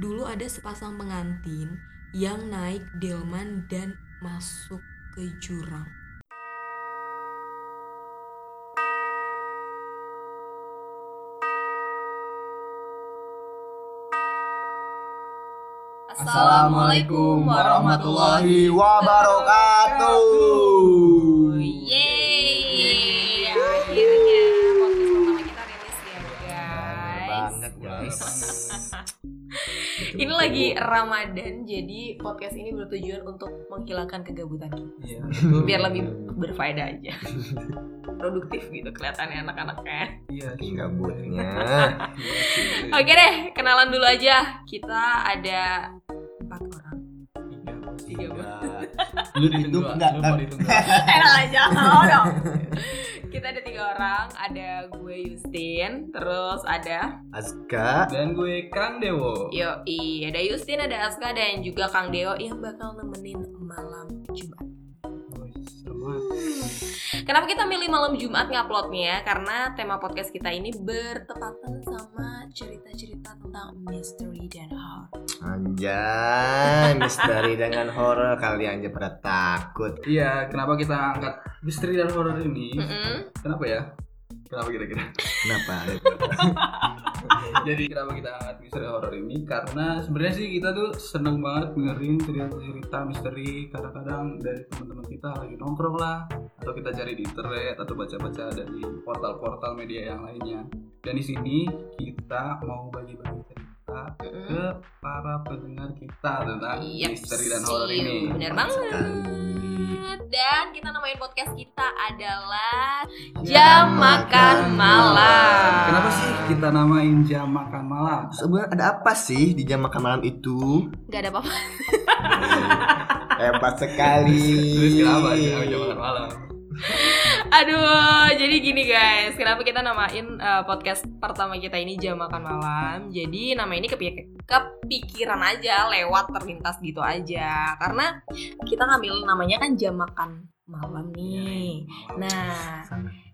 Dulu ada sepasang pengantin yang naik delman dan masuk ke jurang. Assalamualaikum warahmatullahi wabarakatuh. Ini lagi Ramadan, jadi podcast ini bertujuan untuk menghilangkan kegabutan kita. Iya. Biar lebih berfaedah aja. Produktif gitu kelihatannya anak-anaknya. Iya. Gabutnya. Oke deh, kenalan dulu aja. Kita ada empat orang. Tiga Lu dihitung enggak, Lu mau dihitung. Enak aja, oh dong. Kita ada tiga orang, ada gue Justin, terus ada Azka. Dan gue Kang Dewo. Yo, ada Justin, ada Aska, dan juga Kang Deo yang bakal nemenin malam Jumat. Kenapa kita milih malam Jumat nguploadnya? Karena tema podcast kita ini bertepatan sama cerita-cerita tentang misteri dan horror. Anjay, misteri dengan horor kalian aja pada takut. Iya, kenapa kita angkat misteri dan horor ini? Mm-mm. Kenapa ya? Kenapa kira-kira? Kenapa? Jadi kenapa kita angkat misteri horor ini? Karena sebenarnya sih kita tuh seneng banget dengerin cerita-cerita misteri kadang-kadang dari teman-teman kita lagi nongkrong lah atau kita cari di internet atau baca-baca dari portal-portal media yang lainnya. Dan di sini kita mau bagi-bagi cerita Mm-mm. ke para pendengar kita tentang Iya, misteri dan horor ini. Mantap banget. Dan kita namain podcast kita adalah Jam Makan Malam. Kenapa sih kita namain jam makan malam? Sebenarnya ada apa sih di jam makan malam itu? Gak ada apa-apa. Hebat sekali. Terus kenapa jam makan malam? Aduh, jadi gini guys, kenapa kita namain uh, podcast pertama kita ini Jam Makan Malam? Jadi nama ini kepi- kepikiran aja, lewat terlintas gitu aja. Karena kita ngambil namanya kan Jam Makan Malam nih. Nah,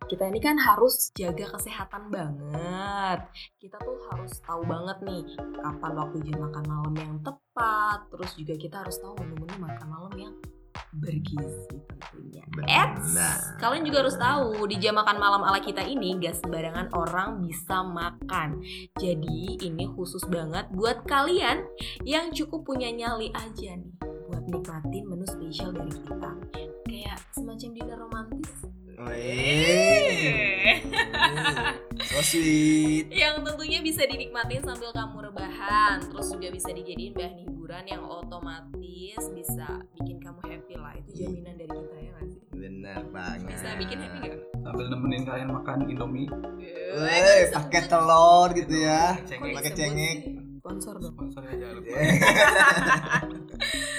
kita ini kan harus jaga kesehatan banget. Kita tuh harus tahu banget nih kapan waktu jam makan malam yang tepat. Terus juga kita harus tahu menu-menu makan malam yang bergizi tentunya. Eits, kalian juga harus tahu di jam makan malam ala kita ini gak sembarangan orang bisa makan. Jadi ini khusus banget buat kalian yang cukup punya nyali aja nih buat nikmatin menu spesial dari kita. Kayak semacam dinner romantis. Sweet. yang tentunya bisa dinikmatin sambil kamu rebahan terus juga bisa dijadiin bahan hiburan yang otomatis bisa bikin kamu happy lah itu jaminan dari kita ya nggak sih Benar banget. bisa bikin happy gak? Sambil nemenin kalian makan Indomie. Wih, pakai telur gitu ya. Pakai cengek. sponsor dong Sponsornya jangan lupa.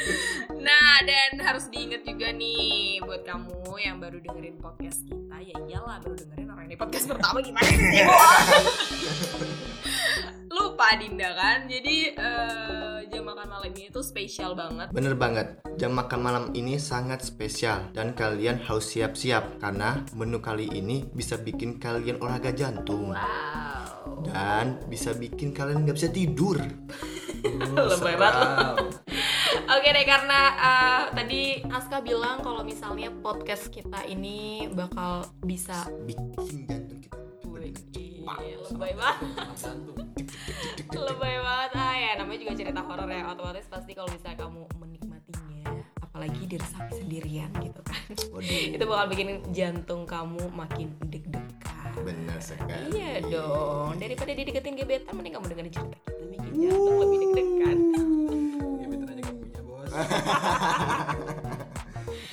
nah dan harus diingat juga nih buat kamu yang baru dengerin podcast kita ya iyalah baru dengerin orang ini podcast pertama gimana sih lupa Dinda kan? Jadi eh, jam makan malam ini tuh spesial banget. Bener banget, jam makan malam ini sangat spesial dan kalian harus siap-siap karena menu kali ini bisa bikin kalian olahraga jantung. Wow. Dan bisa bikin kalian nggak bisa tidur. Lebay banget. Oke deh karena uh, tadi Aska bilang kalau misalnya podcast kita ini bakal bisa Bikin jantung kita. Iya, lebay banget. Lebay banget. Ah ya namanya juga cerita horor ya. Otomatis pasti kalau bisa kamu menikmatinya apalagi diresapi sendirian gitu kan. Waduh, itu bakal bikin jantung kamu makin deg-degan. Bener sekali. iya dong. Daripada dideketin gebetan mending kamu dengerin cerita kita bikin jantung lebih deg-degan punya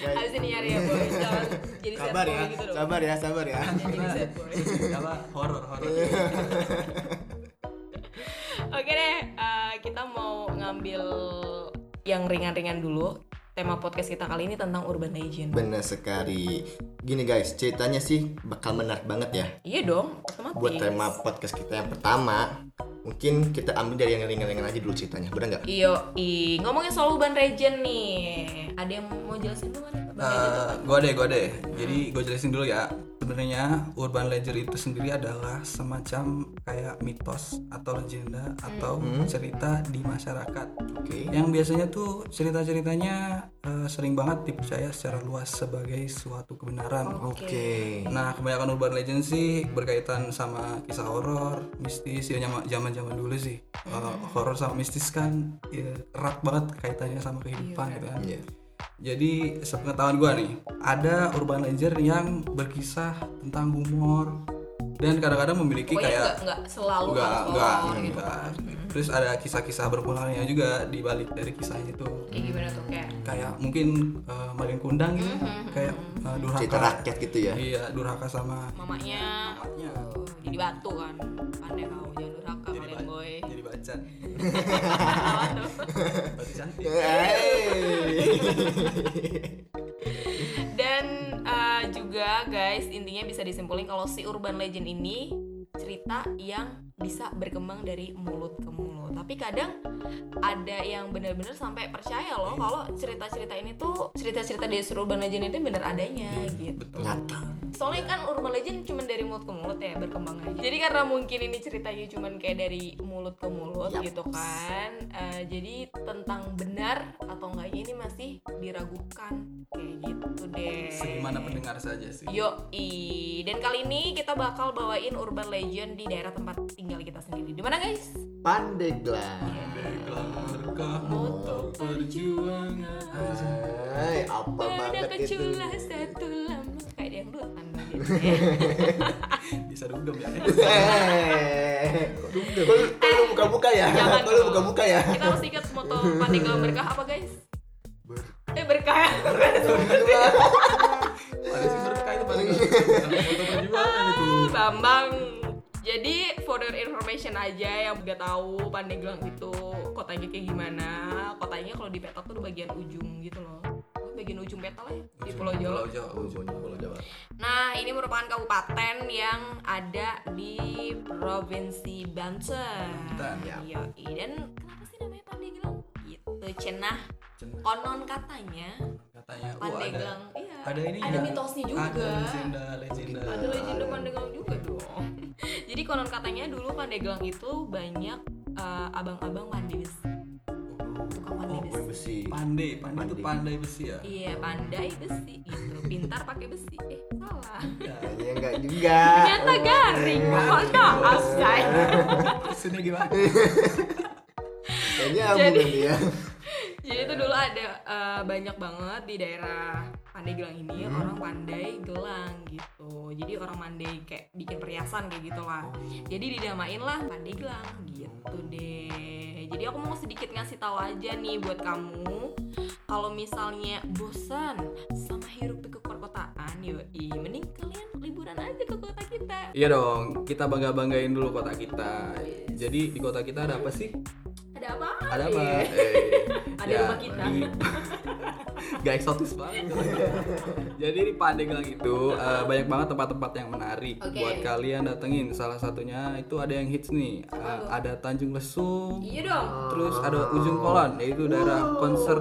bos. Abis ini nyari ya boy Jangan jadi Sabar ya, gitu dong sabar ya, sabar ya. Apa horor horor. Oke deh, eh, kita mau ngambil yang ringan-ringan dulu. Tema podcast kita kali ini tentang urban legend. Bener sekali. Gini guys, ceritanya sih bakal menarik banget ya. Iya dong, otomatis. Buat tema podcast kita yang pertama, mungkin kita ambil dari yang ringan-ringan aja dulu ceritanya, bener nggak? Iyo, i ngomongin soal urban legend nih. Ada yang mau jelasin dulu kan? Eh, apa? gue deh, gue deh. Jadi gue jelasin dulu ya. Sebenarnya urban legend itu sendiri adalah semacam kayak mitos atau legenda atau Hmm. cerita di masyarakat Oke. yang biasanya tuh cerita-ceritanya eh, sering banget dipercaya secara luas sebagai suatu kebenaran. Oke. Nah, kebanyakan urban legend sih berkaitan sama kisah horor, mistis ya zaman-zaman dulu sih. Eh, horor sama mistis kan ya, erat banget kaitannya sama kehidupan gitu kan. Iya. Jadi sepengetahuan gua nih, ada urban legend yang berkisah tentang humor dan kadang-kadang memiliki Pokoknya kayak nggak nggak selalu enggak horor gitu. enggak. Terus ada kisah-kisah berpengalaman juga di balik dari kisah itu. Kayak gimana tuh kayak? Kayak mungkin uh, maling kundang gitu, kayak uh, durhaka. Cerita rakyat gitu ya. Iya, durhaka sama Mamanya mamanya. uh, jadi batu kan. Pandai kau jangan durhaka Batu cantik. Dan uh, juga guys, intinya bisa disimpulin kalau si urban legend ini cerita yang bisa berkembang dari mulut ke mulut. Tapi kadang ada yang benar-benar sampai percaya loh kalau cerita-cerita ini tuh cerita-cerita di urban legend itu bener adanya gitu. Nyata. Soalnya kan urban legend cuma dari mulut ke mulut ya berkembang aja. Jadi karena mungkin ini ceritanya cuma kayak dari mulut ke mulut gitu kan. eh, jadi tentang benar atau enggaknya ini masih diragukan kayak gitu deh. Segimana pendengar saja sih. Yo dan kali ini kita bakal bawain urban legend di daerah tempat tinggal kita sendiri. Di mana guys? Pandeglang. Pandeglang Moto perjuangan. Hai, apa Pada banget itu. satu lama kayak dia dangdutan gitu. Bisa dugem ya. Lu buka-buka ya? Dong. buka-buka ya? Kita harus ingat moto Pandeglang berkah apa guys? Ber- Eh berkah? Ada sih berkah itu paling. Foto perjuangan itu. Bambang. Jadi for your information aja yang gak tahu Pandeglang itu kotanya kayak gimana. Kotanya kalau di peta tuh di bagian ujung gitu loh. Bagian ujung peta lah ya, di Pulau Jawa. Pulau Jawa. Ujung Pulau Jawa. Nah, ini merupakan kabupaten yang ada di Provinsi Banten. Banten, ya. Yoi. Dan kenapa sih namanya Pandeglang? Gitu, cenah. Cenah. Konon katanya Katanya. oh, Pandeglang, ada. iya. Ada ini Ada mitosnya juga. Ada legenda, legenda. Ada legenda Pandeglang juga dong. Jadi konon katanya dulu Pandeglang itu banyak eh, abang-abang pandai besi. Tukang pandai Oh, besi. Pandai, pandai itu Pandai. besi ya. Iya, pandai besi gitu. Pintar pakai besi. Eh, salah. Kayaknya enggak juga. Ternyata garing. Mohon maaf, guys. Sini gimana? Kayaknya abu Jadi- ya. Jadi itu dulu ada eh, banyak banget di daerah Pandeglang ini orang pandai gelang gitu. Jadi orang pandai kayak bikin perhiasan kayak gitu lah. Jadi dinamain lah Pandeglang gitu deh. Jadi aku mau sedikit ngasih tahu aja nih buat kamu kalau misalnya bosan sama hirup pikuk perkotaan, yoi, mending kalian liburan aja ke kota kita. Iya dong, kita bangga-banggain dulu kota kita. Jadi di kota kita ada apa sih? Ada apa? Ada apa? Eh, Ada rumah kita. di- Gak eksotis banget. Jadi di Pandeglang itu eh, banyak banget tempat-tempat yang menarik Oke. buat kalian datengin. Salah satunya itu ada yang hits nih. Eh, ada Tanjung Lesung, Iya dong. terus ada Ujung Kolon, yaitu daerah konser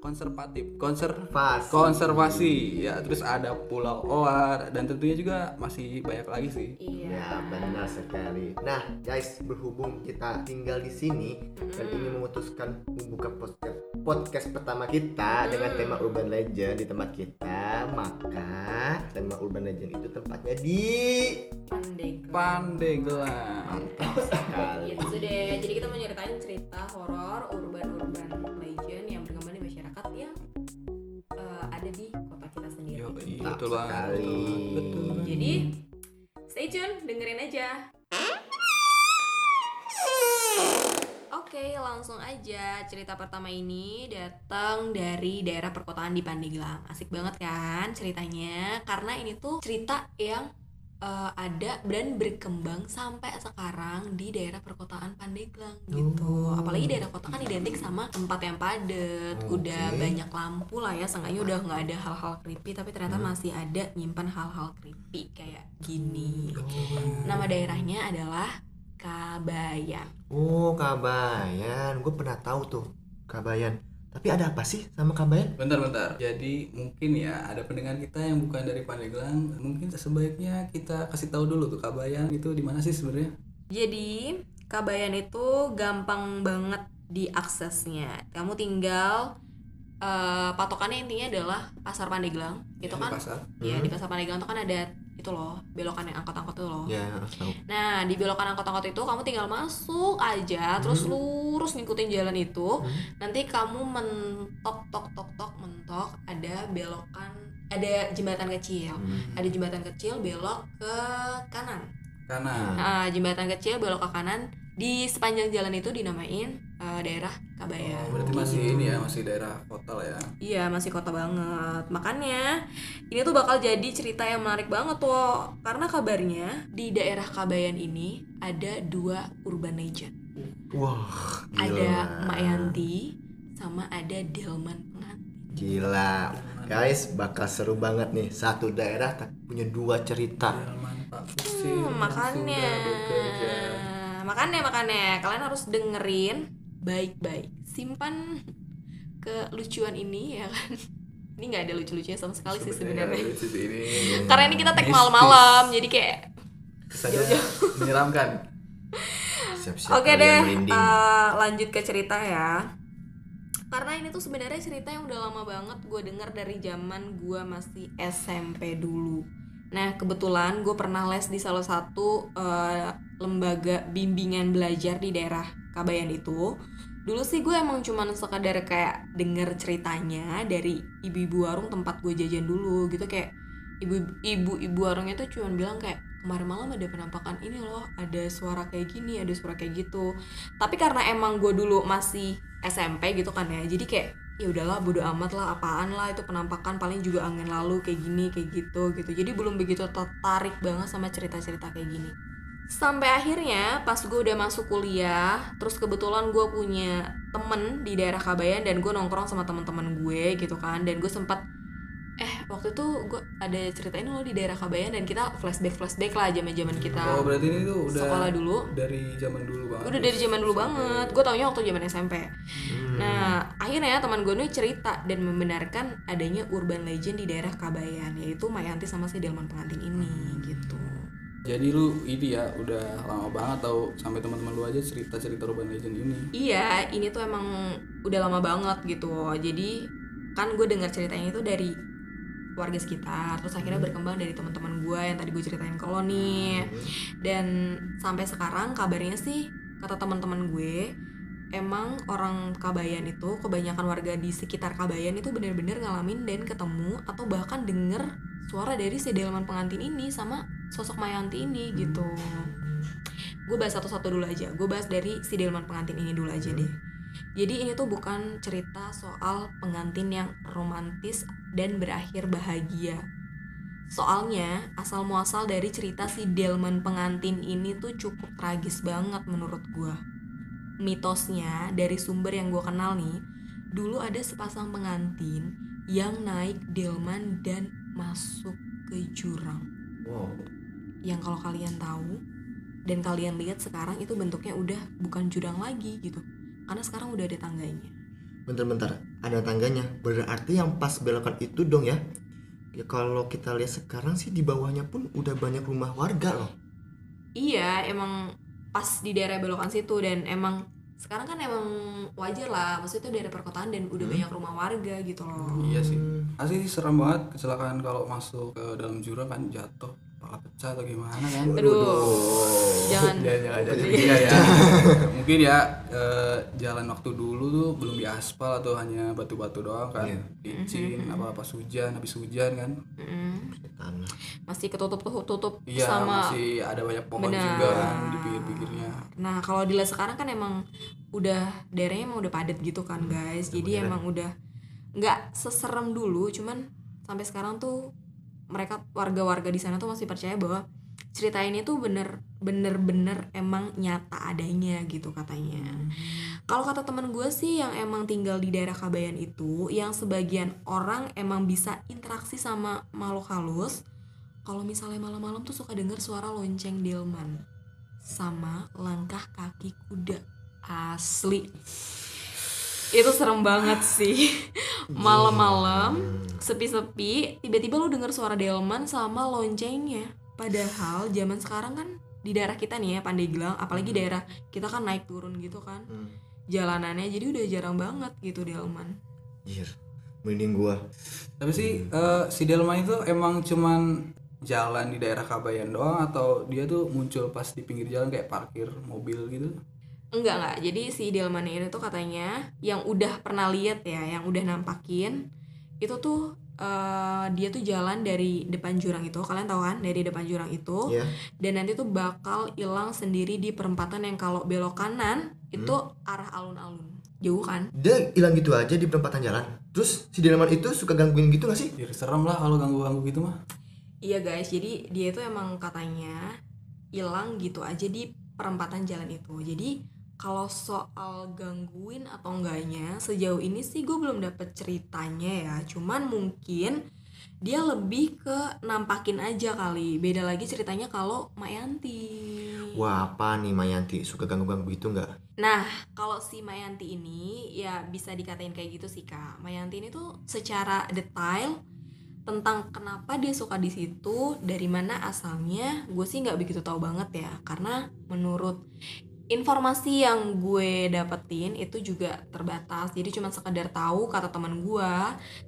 konservatif, konser Pas. konservasi ya terus ada Pulau Oar dan tentunya juga masih banyak lagi sih Iya. Ya benar sekali. Nah guys, berhubung kita tinggal di sini dan ini memutuskan membuka podcast podcast pertama kita dengan tema urban legend di tempat kita, maka tema urban legend itu tempatnya di Pandeglang. Pandeglang mantap sekali. Gitu deh. Jadi kita mau nyeritain cerita horor urban-urban legend yang berkembang di masyarakat yang eh, ada di kota kita sendiri. Yo, Mantap betul banget sekali. betul Jadi stay tune, dengerin aja. Oke, langsung aja. Cerita pertama ini datang dari daerah perkotaan di Pandeglang. Asik banget kan ceritanya? Karena ini tuh cerita yang eh, ada dan berkembang sampai sekarang di daerah perkotaan Pandeglang gitu. Apalagi daerah kota kan identik sama tempat yang padat, udah Oke. banyak lampu lah ya. Seenggaknya udah nggak ada hal-hal creepy, tapi ternyata masih ada nyimpan hal-hal creepy kayak gini. Nama daerahnya adalah Kabayan. Oh Kabayan, gue pernah tahu tuh Kabayan. Tapi ada apa sih sama Kabayan? Bentar-bentar. Jadi mungkin ya ada pendengar kita yang bukan dari Pandeglang, mungkin sebaiknya kita kasih tahu dulu tuh Kabayan itu di mana sih sebenarnya? Jadi Kabayan itu gampang banget diaksesnya. Kamu tinggal eh, patokannya intinya adalah pasar Pandeglang. Itu Ya, di kan? pasar. Ya Hmm. di pasar Pandeglang itu kan ada itu loh belokan yang angkot-angkot itu loh. Ya, tahu. Nah di belokan angkot-angkot itu kamu tinggal masuk aja, terus Hmm. lurus ngikutin jalan itu. Hmm. Nanti kamu mentok tok tok tok mentok ada belokan, ada jembatan kecil. Hmm. Ada jembatan kecil belok ke kanan. Kanan. Nah, jembatan kecil belok ke kanan di sepanjang jalan itu dinamain eh, daerah Kabayan. Oh, berarti masih ini ya, masih daerah kota lah ya. Iya masih kota banget Makanya ini tuh bakal jadi cerita yang menarik banget tuh Karena kabarnya di daerah Kabayan ini ada dua urban legend Wah, gila. Ada Mak Yanti sama ada Delman Pengantin Gila. Guys, bakal seru banget nih. Satu daerah tapi punya dua cerita. Delman Pak Kusir Hmm, makanya bekerja. Makanya makanya kalian harus dengerin baik-baik Simpan kelucuan ini ya kan Ini nggak ada lucu-lucunya sama sekali sih sebenarnya. Karena ini kita tag malam-malam Jadi kayak Kesannya menyeramkan. Siap-siap Oke deh, eh, lanjut ke cerita ya. Karena ini tuh sebenarnya cerita yang udah lama banget gue denger dari zaman gue masih SMP dulu. Nah kebetulan gue pernah les di salah satu eh, lembaga bimbingan belajar di daerah Kabayan itu. Dulu sih gue emang cuman sekadar kayak denger ceritanya dari ibu-ibu warung tempat gue jajan dulu gitu kayak ibu ibu ibu warungnya tuh cuman bilang kayak kemarin malam ada penampakan ini loh ada suara kayak gini ada suara kayak gitu. Tapi karena emang gue dulu masih SMP gitu kan ya jadi kayak ya udahlah bodo amat lah apaan lah itu penampakan paling juga angin lalu kayak gini kayak gitu gitu. Jadi belum begitu tertarik banget sama cerita-cerita kayak gini sampai akhirnya pas gue udah masuk kuliah terus kebetulan gue punya temen di daerah Kabayan dan gue nongkrong sama teman-teman gue gitu kan. Dan gue sempat eh waktu itu gue ada ceritain lo di daerah Kabayan dan kita flashback flashback lah zaman zaman kita Oh, berarti ini tuh udah sekolah dulu. dari zaman dulu banget. udah dari zaman dulu banget. Gue taunya waktu zaman SMP Hmm. nah akhirnya teman gue nih cerita dan membenarkan adanya urban legend di daerah Kabayan yaitu Mayanti sama si Delman pengantin ini gitu Jadi lu ini ya udah lama banget tau sampai teman-teman lu aja cerita-cerita urban legend ini. iya ini tuh emang udah lama banget gitu. Jadi kan gue dengar ceritanya itu dari warga sekitar terus akhirnya berkembang dari teman-teman gue yang tadi gue ceritain ke lo nih. Dan sampai sekarang kabarnya sih kata teman-teman gue emang orang Kabayan itu kebanyakan warga di sekitar Kabayan itu bener-bener ngalamin dan ketemu atau bahkan denger suara dari si delman pengantin ini sama sosok Mayanti ini gitu gue bahas satu-satu dulu aja gue bahas dari si delman pengantin ini dulu aja deh jadi ini tuh bukan cerita soal pengantin yang romantis dan berakhir bahagia Soalnya asal muasal dari cerita si Delman pengantin ini tuh cukup tragis banget menurut gua. Mitosnya dari sumber yang gua kenal nih, dulu ada sepasang pengantin yang naik delman dan masuk ke jurang. Wow. Yang kalau kalian tahu dan kalian lihat sekarang itu bentuknya udah bukan jurang lagi gitu. Karena sekarang udah ada tangganya. Bentar-bentar, ada tangganya. Berarti yang pas belokan itu dong ya. Ya kalau kita lihat sekarang sih di bawahnya pun udah banyak rumah warga loh. Iya, emang pas di daerah belokan situ dan emang sekarang kan emang wajar lah, maksudnya itu daerah perkotaan dan udah Hmm. banyak rumah warga gitu loh. Iya sih. Asli sih serem banget kecelakaan kalau masuk ke dalam jurang kan jatuh, kepala pecah atau gimana kan. Aduh, jangan. Ya, jangan jadi iya ya. Mungkin ya eh, jalan waktu dulu tuh belum diaspal atau hanya batu-batu doang kan. Iya. Licin apa pas hujan, habis hujan kan. Mm, Tanah. masih ketutup tutup Iya, sama. masih ada banyak pohon Benar. juga kan di pinggir-pinggirnya. Nah kalau dilihat sekarang kan emang udah daerahnya emang udah padat gitu kan guys, jadi emang udah nggak seserem dulu, cuman sampai sekarang tuh mereka warga-warga di sana tuh masih percaya bahwa cerita ini tuh bener bener bener emang nyata adanya gitu katanya. Kalau kata temen gue sih yang emang tinggal di daerah Kabayan itu, yang sebagian orang emang bisa interaksi sama makhluk halus. Kalau misalnya malam-malam tuh suka denger suara lonceng delman sama langkah kaki kuda asli. Itu serem banget sih malam-malam sepi-sepi tiba-tiba lu denger suara delman sama loncengnya padahal zaman sekarang kan di daerah kita nih ya Pandeglang apalagi daerah kita kan naik turun gitu kan Hmm. jalanannya jadi udah jarang banget gitu delman Anjir. Merinding gua. Tapi sih eh, si Delman itu emang cuman jalan di daerah Kabayan doang atau dia tuh muncul pas di pinggir jalan kayak parkir mobil gitu? Enggak enggak. Jadi si delman ini tuh katanya yang udah pernah lihat ya yang udah nampakin itu tuh eh, dia tuh jalan dari depan jurang itu. Kalian tahu kan? Dari depan jurang itu. Iya. dan nanti tuh bakal hilang sendiri di perempatan yang kalau belok kanan itu arah alun-alun. Jauh kan? Dia hilang gitu aja di perempatan jalan. Terus si Delman itu suka gangguin gitu gak sih? Ya, serem lah kalau ganggu-ganggu gitu mah. iya guys. Jadi dia itu emang katanya hilang gitu aja di perempatan jalan itu. Jadi kalau soal gangguin atau enggaknya sejauh ini sih gue belum dapet ceritanya ya cuman mungkin dia lebih ke nampakin aja kali beda lagi ceritanya kalau Mayanti Wah apa nih Mayanti suka ganggu-ganggu gitu nggak? Nah, kalau si Mayanti ini ya bisa dikatain kayak gitu sih kak. Mayanti ini tuh secara detail tentang kenapa dia suka di situ, dari mana asalnya, gue sih nggak begitu tahu banget ya. Karena menurut informasi yang gue dapetin itu juga terbatas. Jadi cuma sekedar tahu kata teman gue,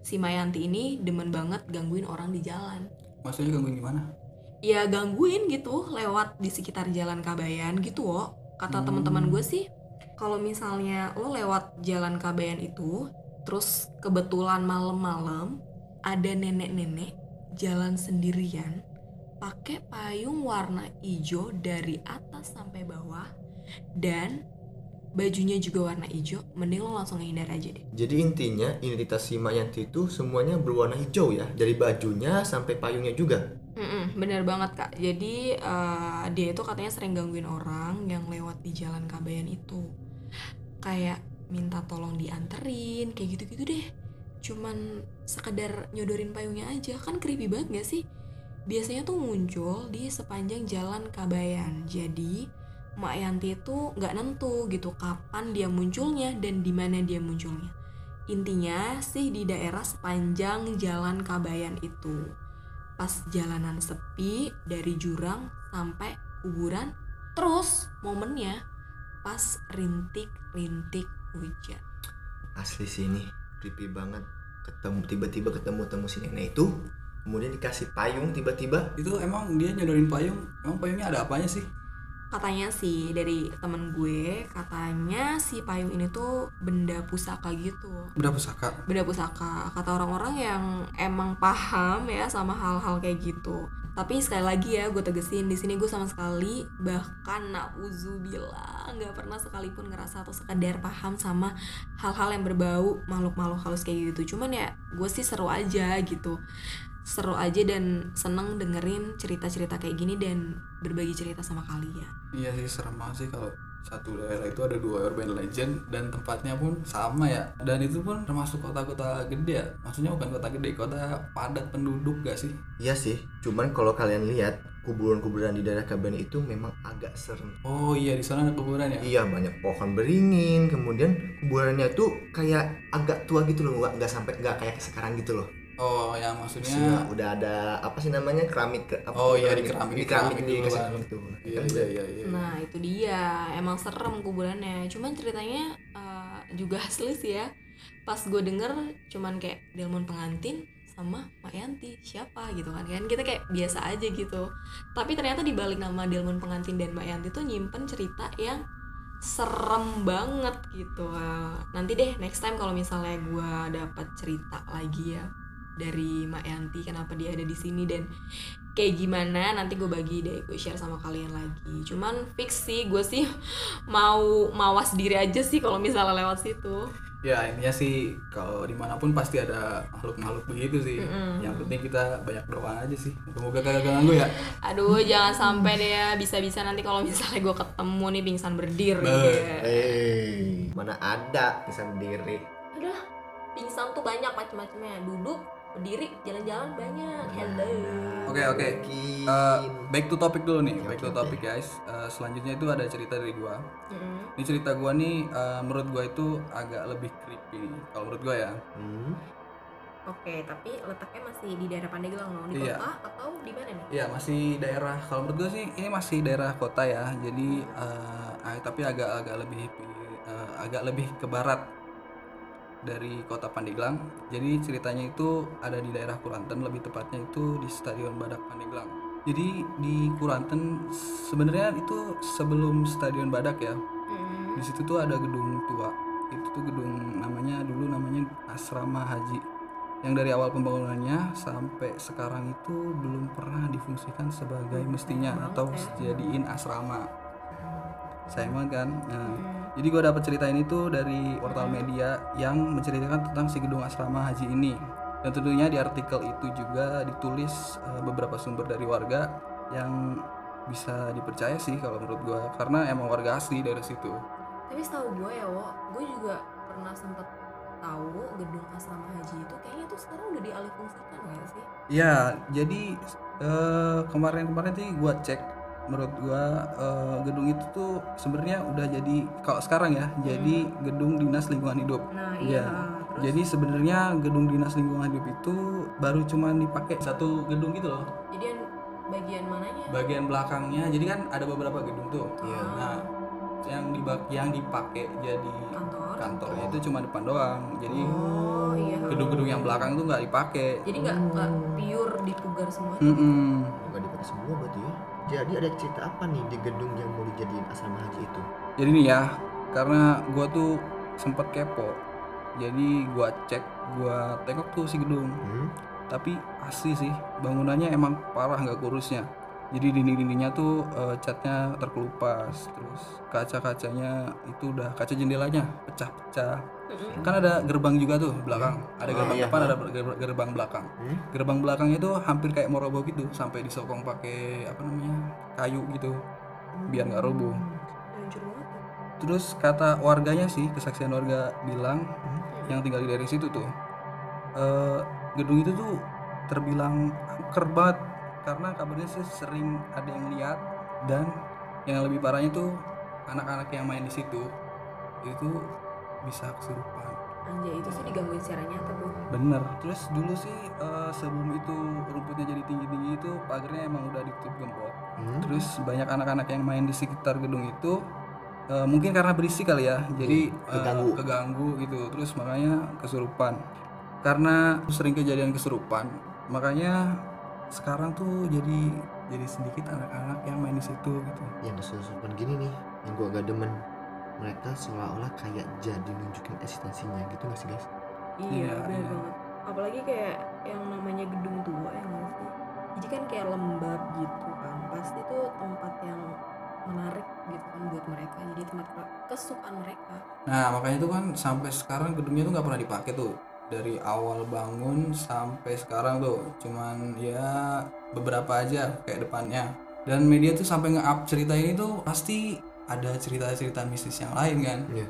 si Mayanti ini demen banget gangguin orang di jalan. Maksudnya gangguin gimana? Ya gangguin gitu lewat di sekitar jalan Kabayan gitu wo. Kata Hmm. teman-teman gue sih kalau misalnya lo lewat jalan Kabayan itu terus kebetulan malam-malam ada nenek-nenek jalan sendirian pakai payung warna hijau dari atas sampai bawah dan bajunya juga warna hijau mending lo langsung hindar aja deh Jadi intinya identitas si Mayanti itu semuanya berwarna hijau ya, dari bajunya sampai payungnya juga. Mm-mm, bener banget kak. Jadi eh, dia itu katanya sering gangguin orang yang lewat di jalan Kabayan itu. Kayak minta tolong dianterin, kayak gitu-gitu deh. Cuman sekedar nyodorin payungnya aja, kan creepy banget gak sih? Biasanya tuh muncul di sepanjang jalan Kabayan. Jadi Mak Yanti itu nggak nentu gitu kapan dia munculnya dan di mana dia munculnya. Intinya sih di daerah sepanjang jalan Kabayan itu pas jalanan sepi dari jurang sampai kuburan terus momennya pas rintik-rintik hujan Asli sih ini creepy banget. Ketemu tiba-tiba ketemu temu si nenek itu, kemudian dikasih payung tiba-tiba. Itu emang dia nyodorin payung, emang payungnya ada apanya sih? Katanya sih dari temen gue katanya si payung ini tuh benda pusaka gitu. Benda pusaka. benda pusaka. Kata orang-orang yang emang paham ya sama hal-hal kayak gitu. Tapi sekali lagi ya gue tegesin di sini gue sama sekali bahkan nauzubillah nggak pernah sekalipun ngerasa atau sekedar paham sama hal-hal yang berbau makhluk-makhluk halus kayak gitu. Cuman ya gue sih seru aja gitu seru aja dan seneng dengerin cerita-cerita kayak gini dan berbagi cerita sama kalian. Iya sih serem banget sih kalau satu daerah itu ada dua urban legend dan tempatnya pun sama ya. Dan itu pun termasuk kota-kota gede ya. Maksudnya bukan kota gede kota padat penduduk gak sih? Iya sih, cuman kalau kalian lihat kuburan-kuburan di daerah Kabayan itu memang agak serem. oh iya di sana ada kuburan ya? Iya banyak pohon beringin, kemudian kuburannya tuh kayak agak tua gitu loh, nggak nggak sampai nggak kayak sekarang gitu loh. Oh yang Maksudnya maksudnya udah ada apa sih namanya keramik ke- apa, Oh, iya, di keramik- di di keramik keramik di kasih Bang. gitu. iya iya iya iya Nah itu dia emang serem kuburannya. Cuman ceritanya eh, juga asli sih ya. Pas gue denger cuman kayak Delmon pengantin sama Mak Yanti siapa gitu kan kan kita kayak biasa aja gitu. Tapi ternyata di balik nama Delmon pengantin dan Mak Yanti tuh nyimpen cerita yang serem banget gitu. Eh, nanti deh next time kalau misalnya gue dapat cerita lagi ya dari Mak Yanti kenapa dia ada di sini dan kayak gimana nanti gue bagi deh gue share sama kalian lagi. Cuman fix sih gue sih mau mawas diri aja sih kalau misalnya lewat situ. Ya intinya sih kalau di mana pun pasti ada makhluk-makhluk begitu sih. Mm-mm. yang penting kita banyak doa aja sih. Semoga kagak ganggu ya. Aduh jangan sampai deh ya bisa-bisa nanti kalau misalnya gue ketemu nih pingsan berdiri Be- ya. Eh, mana ada bisa berdiri. udah pingsan tuh banyak macam-macamnya. Duduk berdiri jalan-jalan banyak hello Oke oke. Mungkin. Eh, back to topic dulu nih. Back to topic guys. Eh, selanjutnya itu ada cerita dari gua. Mm-mm. Ini cerita gua nih eh, menurut gua itu agak lebih creepy nih. Kalau menurut gua ya. Hmm. Oke, tapi letaknya masih di daerah Pandeglang loh, di Iya. kota atau di mana nih? Iya masih daerah. Kalau menurut gua sih ini masih daerah kota ya. Jadi eh, ah, tapi agak agak lebih eh, agak lebih ke barat dari kota Pandeglang. Jadi ceritanya itu ada di daerah Kuranten, lebih tepatnya itu di Stadion Badak Pandeglang. Jadi di Kuranten sebenarnya itu sebelum Stadion Badak ya. Mm. Di situ tuh ada gedung tua. Itu tuh gedung namanya dulu namanya Asrama Haji. Yang dari awal pembangunannya sampai sekarang itu belum pernah difungsikan sebagai mestinya atau ya. jadiin asrama. Sayang banget kan. Nah, Mm. jadi gue dapet cerita ini tuh dari portal media yang menceritakan tentang si gedung asrama haji ini. Dan tentunya di artikel itu juga ditulis eh, beberapa sumber dari warga yang bisa dipercaya sih kalau menurut gue karena emang warga asli dari situ. Tapi setahu gue ya, Wo, gue juga pernah sempet tahu gedung asrama haji itu kayaknya tuh sekarang udah dialihfungsikan nggak sih? Ya, jadi eh, kemarin-kemarin sih gue cek menurut gua eh, gedung itu tuh sebenarnya udah jadi kalau sekarang ya jadi gedung dinas lingkungan hidup. Nah Iya. iya, terus Jadi sebenarnya gedung dinas lingkungan hidup itu baru cuman dipakai satu gedung gitu loh. jadi yang bagian mananya? Bagian belakangnya, jadi kan ada beberapa gedung tuh. Iya. Nah, yang dibak yang dipakai jadi Kantor? kantornya itu cuma depan doang. Jadi Oh iya. gedung-gedung yang belakang tuh nggak dipakai. Jadi nggak nggak pure dipugar semua. Mm-mm. Nggak dipakai semua berarti ya. Jadi ada cerita apa nih di gedung yang mau dijadiin asrama haji itu? Jadi nih ya, karena gua tuh sempet kepo. Jadi gua cek, gua tengok tuh si gedung. Hmm? tapi asli sih bangunannya emang parah nggak kurusnya jadi dinding-dindingnya tuh eh, catnya terkelupas terus kaca-kacanya itu udah kaca jendelanya pecah-pecah Mm-mm. kan ada gerbang juga tuh belakang ada Oh, gerbang iya. depan ada ger- gerbang belakang Hmm? gerbang belakangnya tuh hampir kayak mau roboh gitu sampai disokong pakai apa namanya kayu gitu biar nggak roboh banget. ya. terus kata warganya sih kesaksian warga bilang Hmm? yang tinggal di daerah situ tuh eh, gedung itu tuh terbilang angker banget karena kabarnya sih sering ada yang lihat dan yang lebih parahnya tuh anak-anak yang main di situ itu bisa kesurupan Anjay itu sih digangguin secara nyata tuh. bener terus dulu sih eh, sebelum itu rumputnya jadi tinggi-tinggi itu pagarnya emang udah ditutup gembok Hmm? terus banyak anak-anak yang main di sekitar gedung itu eh, mungkin karena berisik kali ya jadi Iya, eh, keganggu. keganggu gitu terus makanya kesurupan karena sering kejadian kesurupan makanya sekarang tuh jadi jadi sedikit anak-anak yang main di situ gitu Yang kesusupan gini nih, yang gua agak demen. Mereka seolah-olah kayak jadi nunjukin eksistensinya gitu gak sih guys? Iya, Iya, bener iya. banget. Apalagi kayak yang namanya gedung tua ya nggak sih? Jadi kan kayak lembab gitu kan. Pasti tuh tempat yang menarik gitu kan buat mereka. Jadi tempat ke- kesukaan mereka. nah makanya itu kan sampai sekarang gedungnya tuh nggak pernah dipakai tuh dari awal bangun sampai sekarang tuh cuman ya beberapa aja kayak depannya dan media tuh sampai nge-up cerita ini tuh pasti ada cerita-cerita mistis yang lain kan Iya.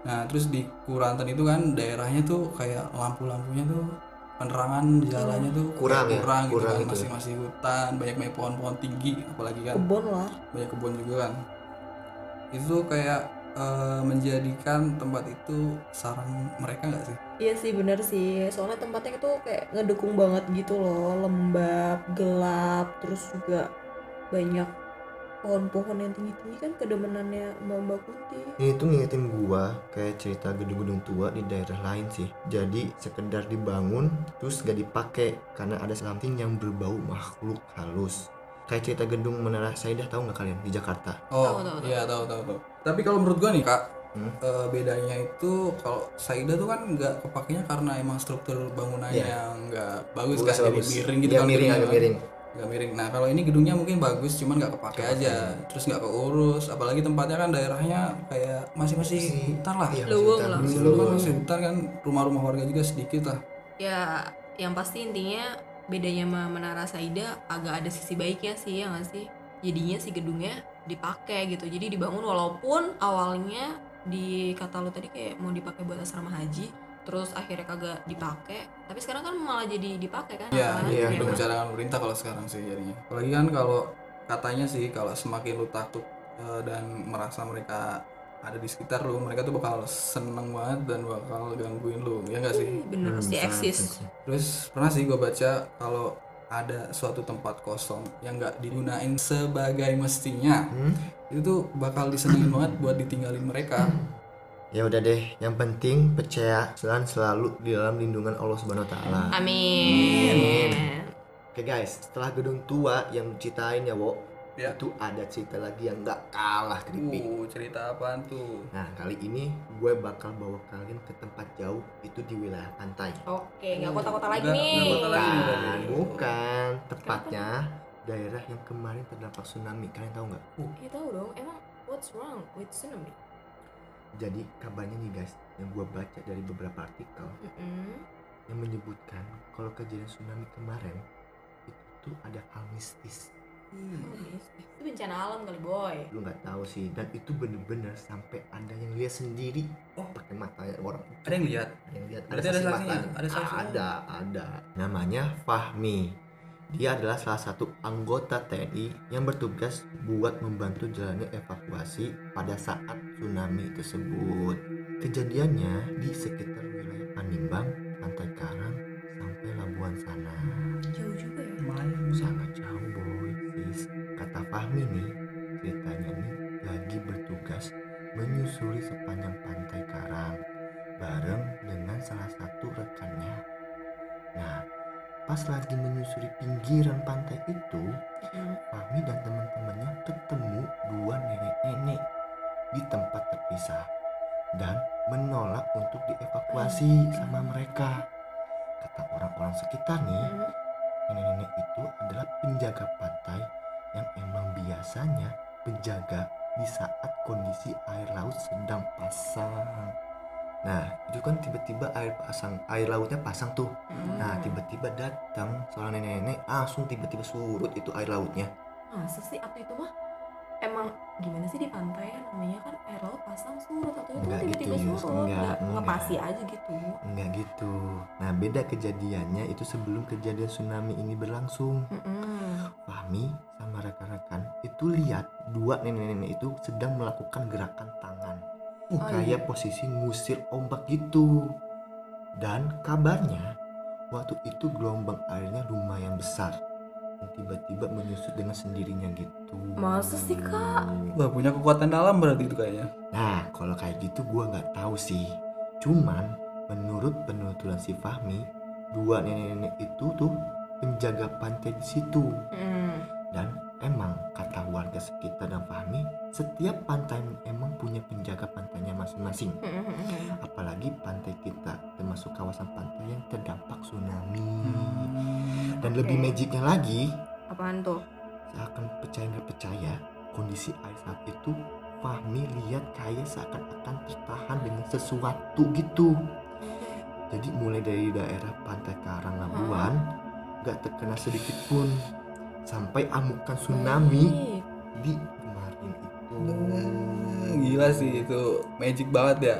nah terus di Kuranten itu kan daerahnya tuh kayak lampu-lampunya tuh penerangan jalannya tuh Kurang ya? kurang gitu Kurang kan itu. masih masih hutan banyak banyak pohon-pohon tinggi apalagi kan Kebon lah. banyak kebun juga kan itu kayak eh, menjadikan tempat itu sarang mereka nggak sih Iya sih bener sih. Soalnya tempatnya itu kayak ngedukung banget gitu loh. Lembab, gelap, terus juga banyak pohon-pohon yang tinggi-tinggi kan kedemenannya Mbak Mbak Kunti. Ini tuh ngingetin gua kayak cerita gedung-gedung tua di daerah lain sih. Jadi sekedar dibangun terus gak dipakai karena ada something yang berbau makhluk halus. Kayak cerita gedung Menara Saidah tahu nggak kalian di Jakarta? oh iya tahu tahu tahu tapi kalau menurut gua nih kak Hmm? eh, bedanya itu kalau Saida tuh kan nggak kepakainya karena emang struktur bangunannya yang nggak bagus Bukan kan jadi miring gitu Iya, kan miring agak miring. nggak miring. Nah kalau ini gedungnya mungkin bagus cuman nggak kepake aja. terus nggak keurus apalagi tempatnya kan daerahnya kayak masih masih hutan lah. Iya, masih lah. masih kan masih hutan kan rumah-rumah warga juga sedikit lah. Ya, yang pasti intinya bedanya sama Menara Saida agak ada sisi baiknya sih ya nggak sih? Jadinya si gedungnya dipakai gitu. Jadi dibangun walaupun awalnya di kata lu tadi kayak mau dipakai buat asrama haji, terus akhirnya kagak dipakai tapi sekarang kan malah jadi dipakai kan Iya, apalagi iya, ya udah kan? menjalankan pemerintah kalau sekarang sih jadinya. Apalagi kan kalau katanya sih kalau semakin lu takut eh, dan merasa mereka ada di sekitar lu, mereka tuh bakal seneng banget dan bakal gangguin lu, ya enggak sih? Ih, bener Hmm, eksis. Terus pernah sih gue baca kalau ada suatu tempat kosong yang nggak digunain sebagai mestinya, Hmm? itu tuh bakal disenengin banget buat ditinggalin mereka. Ya udah deh, yang penting percaya dan selalu di dalam lindungan Allah Subhanahu wa taala. amin Oke guys, setelah gedung tua yang ceritain ya, Wo, Ya. itu ada cerita lagi yang nggak kalah creepy. Uh, cerita apaan tuh? Nah, kali ini gue bakal bawa kalian ke tempat jauh itu di wilayah pantai. oke nggak kota-kota lagi nih nggak kota lagi Bukan. Tepatnya daerah yang kemarin terdampak tsunami. Kalian tahu nggak? ya tahu dong emang what's wrong with tsunami Jadi kabarnya nih guys, yang gue baca dari beberapa artikel Mm-mm. yang menyebutkan kalau kejadian tsunami kemarin itu tuh ada hal mistis. Oh, yes. itu bencana alam kali boy Lu nggak tahu sih, dan itu bener-bener sampai ada yang lihat sendiri. Oh, pakai matanya orang. Ada yang lihat? Ada yang lihat. Ada saksi saksinya? matanya. Ada saksinya? Ada, ada. Namanya Fahmi. Dia adalah salah satu anggota TNI yang bertugas buat membantu jalannya evakuasi pada saat tsunami tersebut. Kejadiannya di sekitar wilayah Panimbang, Pantai Karang, sampai Labuan sana. Fahmi nih, ceritanya nih lagi bertugas menyusuri sepanjang Pantai Karang bareng dengan salah satu rekannya. Nah, pas lagi menyusuri pinggiran pantai itu. Fahmi dan teman-temannya ketemu dua nenek-nenek di tempat terpisah dan menolak untuk dievakuasi sama mereka. Kata orang-orang sekitar nih, nenek-nenek itu adalah penjaga pantai yang emang biasanya penjaga di saat kondisi air laut sedang pasang. Nah, itu kan tiba-tiba air pasang, air lautnya pasang tuh. Nah, Mm. tiba-tiba datang seorang nenek-nenek, langsung tiba-tiba surut itu air lautnya. masa sih waktu itu mah emang gimana sih di pantai ya namanya kan air laut pasang surut atau itu tiba-tiba gitu, surut Enggak, nggak enggak. ngepasi aja gitu Enggak gitu. Nah, beda kejadiannya itu sebelum kejadian tsunami ini berlangsung. Mm-mm. Fahmi sama rekan-rekan itu lihat dua nenek-nenek itu sedang melakukan gerakan tangan. Oh, kayak posisi ngusir ombak gitu. Dan kabarnya waktu itu gelombang airnya lumayan besar. Tiba-tiba menyusut dengan sendirinya gitu. Masa sih, Kak? Wah, punya kekuatan dalam berarti itu kayaknya. Nah, kalau kayak gitu gua nggak tahu sih. Cuman menurut penuturan si Fahmi, dua nenek-nenek itu tuh penjaga pantai di situ. Mm. Dan emang kata warga sekitar dan Fahmi, setiap pantai emang punya penjaga pantainya masing-masing. Mm-mm. Apalagi pantai kita termasuk kawasan pantai yang terdampak tsunami. Dan Oke. lebih magicnya lagi, apaan tuh seakan percaya nggak percaya, kondisi air saat itu Fahmi lihat kayak seakan-akan tertahan dengan sesuatu gitu. Jadi mulai dari daerah pantai Karang Labuan, nggak terkena sedikit pun sampai amukan tsunami Baik. di kemarin itu. Hmm, Gila sih itu magic banget ya.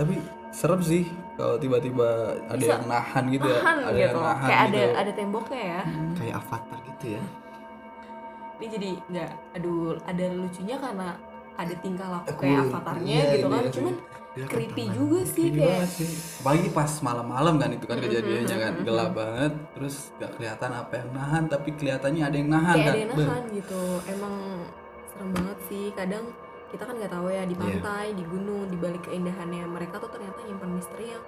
Tapi serem sih kalau tiba-tiba ada Bisa yang nahan gitu ya. Nahan Ada gitu yang nahan kayak gitu. ada ada temboknya ya Kayak avatar gitu ya. ini jadi nggak aduh ada lucunya karena ada tingkah laku Aku- kayak avatarnya iya, gitu kan iya cuman Gerakan creepy tangan. juga sih Creepy kayak sih. Apalagi pas malam-malam kan itu kan kejadiannya kan gelap banget, terus gak kelihatan apa yang nahan, tapi kelihatannya ada yang nahan kayak kan. ada yang Beuh. nahan gitu emang serem banget sih kadang kita kan nggak tahu ya di Iya. pantai di gunung di balik keindahannya mereka tuh ternyata nyimpan misteri yang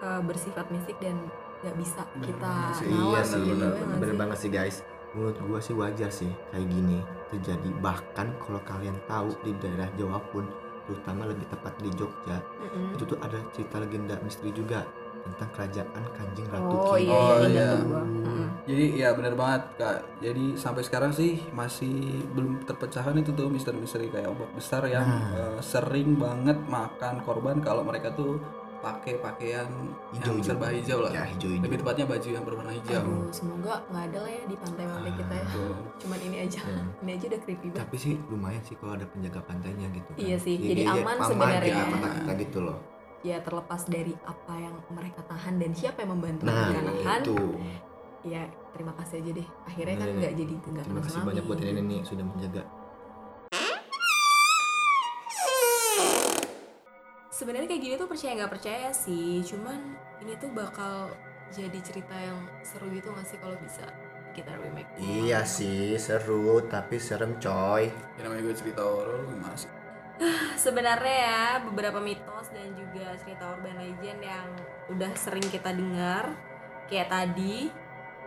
uh, bersifat mistik dan nggak bisa kita Bener Iya lawan sih, gitu, bener, bener sih? banget sih guys. Menurut gua sih wajar sih kayak gini terjadi. Bahkan kalau kalian tahu di daerah Jawa pun, terutama lebih tepat di Jogja, Mm-mm. itu tuh ada cerita legenda misteri juga tentang kerajaan Kanjeng Ratu oh iya Oh, iya iya. gua Mm-mm. Jadi ya bener banget kak. Jadi sampai sekarang sih masih belum terpecahkan itu tuh misteri-misteri kayak ombak besar yang Nah. eh, sering banget makan korban kalau mereka tuh pakai pakaian yang Hijau-hijau. serba hijau lah. Ya hijau-hijau. Lebih tepatnya baju yang berwarna hijau. aduh semoga nggak ada lah ya di pantai-pantai kita ya Tuh. cuman ini aja Ya. ini aja udah creepy banget Tapi sih lumayan sih kalau ada penjaga pantainya gitu. kan. Iya sih, Ya, jadi dia- dia aman sebenarnya. kata kita gitu loh. Ya terlepas dari apa yang mereka tahan dan siapa yang membantu Nah, mereka nahan itu. ya terima kasih aja deh akhirnya kan Iya, iya. nggak jadi nggak Terima kasih tsunami. banyak buat ini nih sudah menjaga. sebenarnya kayak gini tuh percaya nggak percaya sih cuman ini tuh bakal jadi cerita yang seru gitu nggak sih kalau bisa kita remake Iya sih, seru tapi serem coy. Ya namanya gue cerita horor gimana sih? sebenarnya ya beberapa mitos dan juga cerita urban legend yang udah sering kita dengar kayak tadi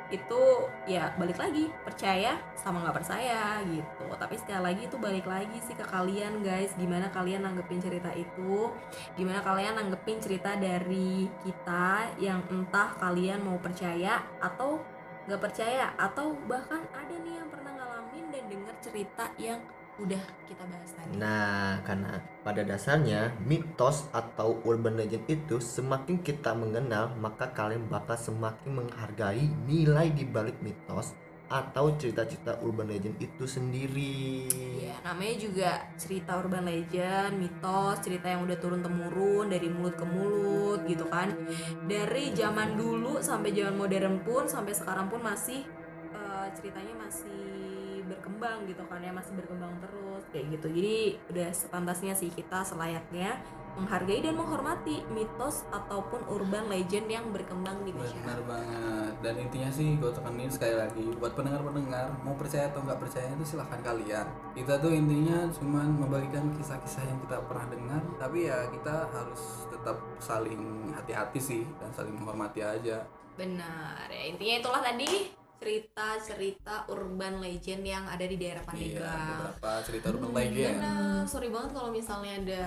itu ya balik lagi percaya sama nggak percaya gitu. Tapi sekali lagi itu balik lagi sih ke kalian guys. Gimana kalian nanggepin cerita itu? Gimana kalian nanggepin cerita dari kita yang entah kalian mau percaya atau nggak percaya? Atau bahkan ada nih yang pernah ngalamin dan dengar cerita yang udah kita bahas tadi Nah, karena pada dasarnya mitos atau urban legend itu semakin kita mengenal, maka kalian bakal semakin menghargai nilai di balik mitos atau cerita-cerita urban legend itu sendiri. Iya, namanya juga cerita urban legend, mitos, cerita yang udah turun temurun dari mulut ke mulut gitu kan. Dari zaman dulu sampai zaman modern pun sampai sekarang pun masih eh, ceritanya masih berkembang gitu kan ya, masih berkembang terus kayak gitu. Jadi udah sepantasnya sih kita selayaknya menghargai dan menghormati mitos ataupun urban legend yang berkembang di Benar masyarakat. banget. Dan intinya sih gue tekenin sekali lagi buat pendengar-pendengar mau percaya atau nggak percaya itu silahkan kalian. Kita tuh intinya cuman membagikan kisah-kisah yang kita pernah dengar, tapi ya kita harus tetap saling hati-hati sih dan saling menghormati aja. Benar ya intinya itulah tadi cerita-cerita urban legend yang ada di daerah Iya, Pandeglang. beberapa cerita urban legend. Benar, sorry banget kalau misalnya ada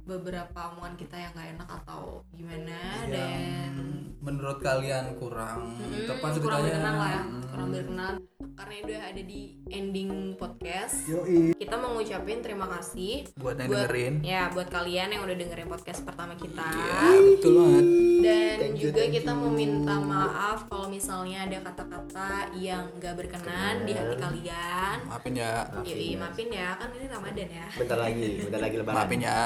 beberapa omongan kita yang nggak enak atau gimana Yang dan menurut kalian kurang Mm, tepat kurang ceritanya. berkenan lah ya, Mm. kurang berkenan karena udah ada di ending podcast. Yoi. Kita mau ngucapin terima kasih buat yang buat dengerin. ya buat kalian yang udah dengerin podcast pertama kita. Iya, betul banget. Dan Thank you, juga thank kita you. mau minta maaf kalau misalnya ada kata-kata yang gak berkenan di hati kalian. Maafin ya. Yoi, maafin ya, kan ini Ramadan ya. Bentar lagi, bentar lagi lebaran. Maafin ya.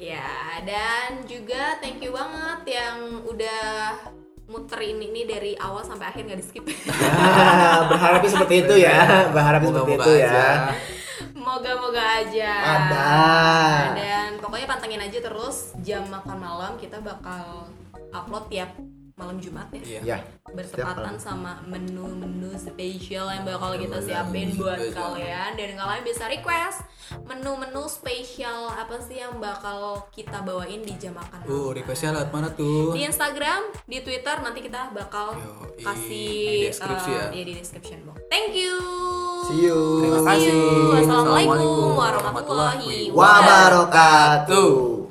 Ya, dan juga thank you banget yang udah muterin ini dari awal sampai akhir gak di skip. Ah, berharapnya seperti itu ya. Berharapnya seperti itu ya. aja. Moga-moga aja. Ada. Dan pokoknya pantengin aja terus jam makan malam kita bakal upload tiap malam Jumat ya. Iya. Ya, bertepatan sama menu-menu spesial yang bakal kita Menu-menu siapin buat spesial. kalian dan kalian bisa request menu-menu spesial apa sih yang bakal kita bawain di jam makan Uh, requestnya lewat mana tuh? di Instagram, di Twitter nanti kita bakal Yoi, kasih di deskripsi eh, ya. iya, di description box. Thank you. See you. Terima kasih. you. Assalamualaikum Assalamualaikum warahmatullahi warahmatullahi wabarakatuh.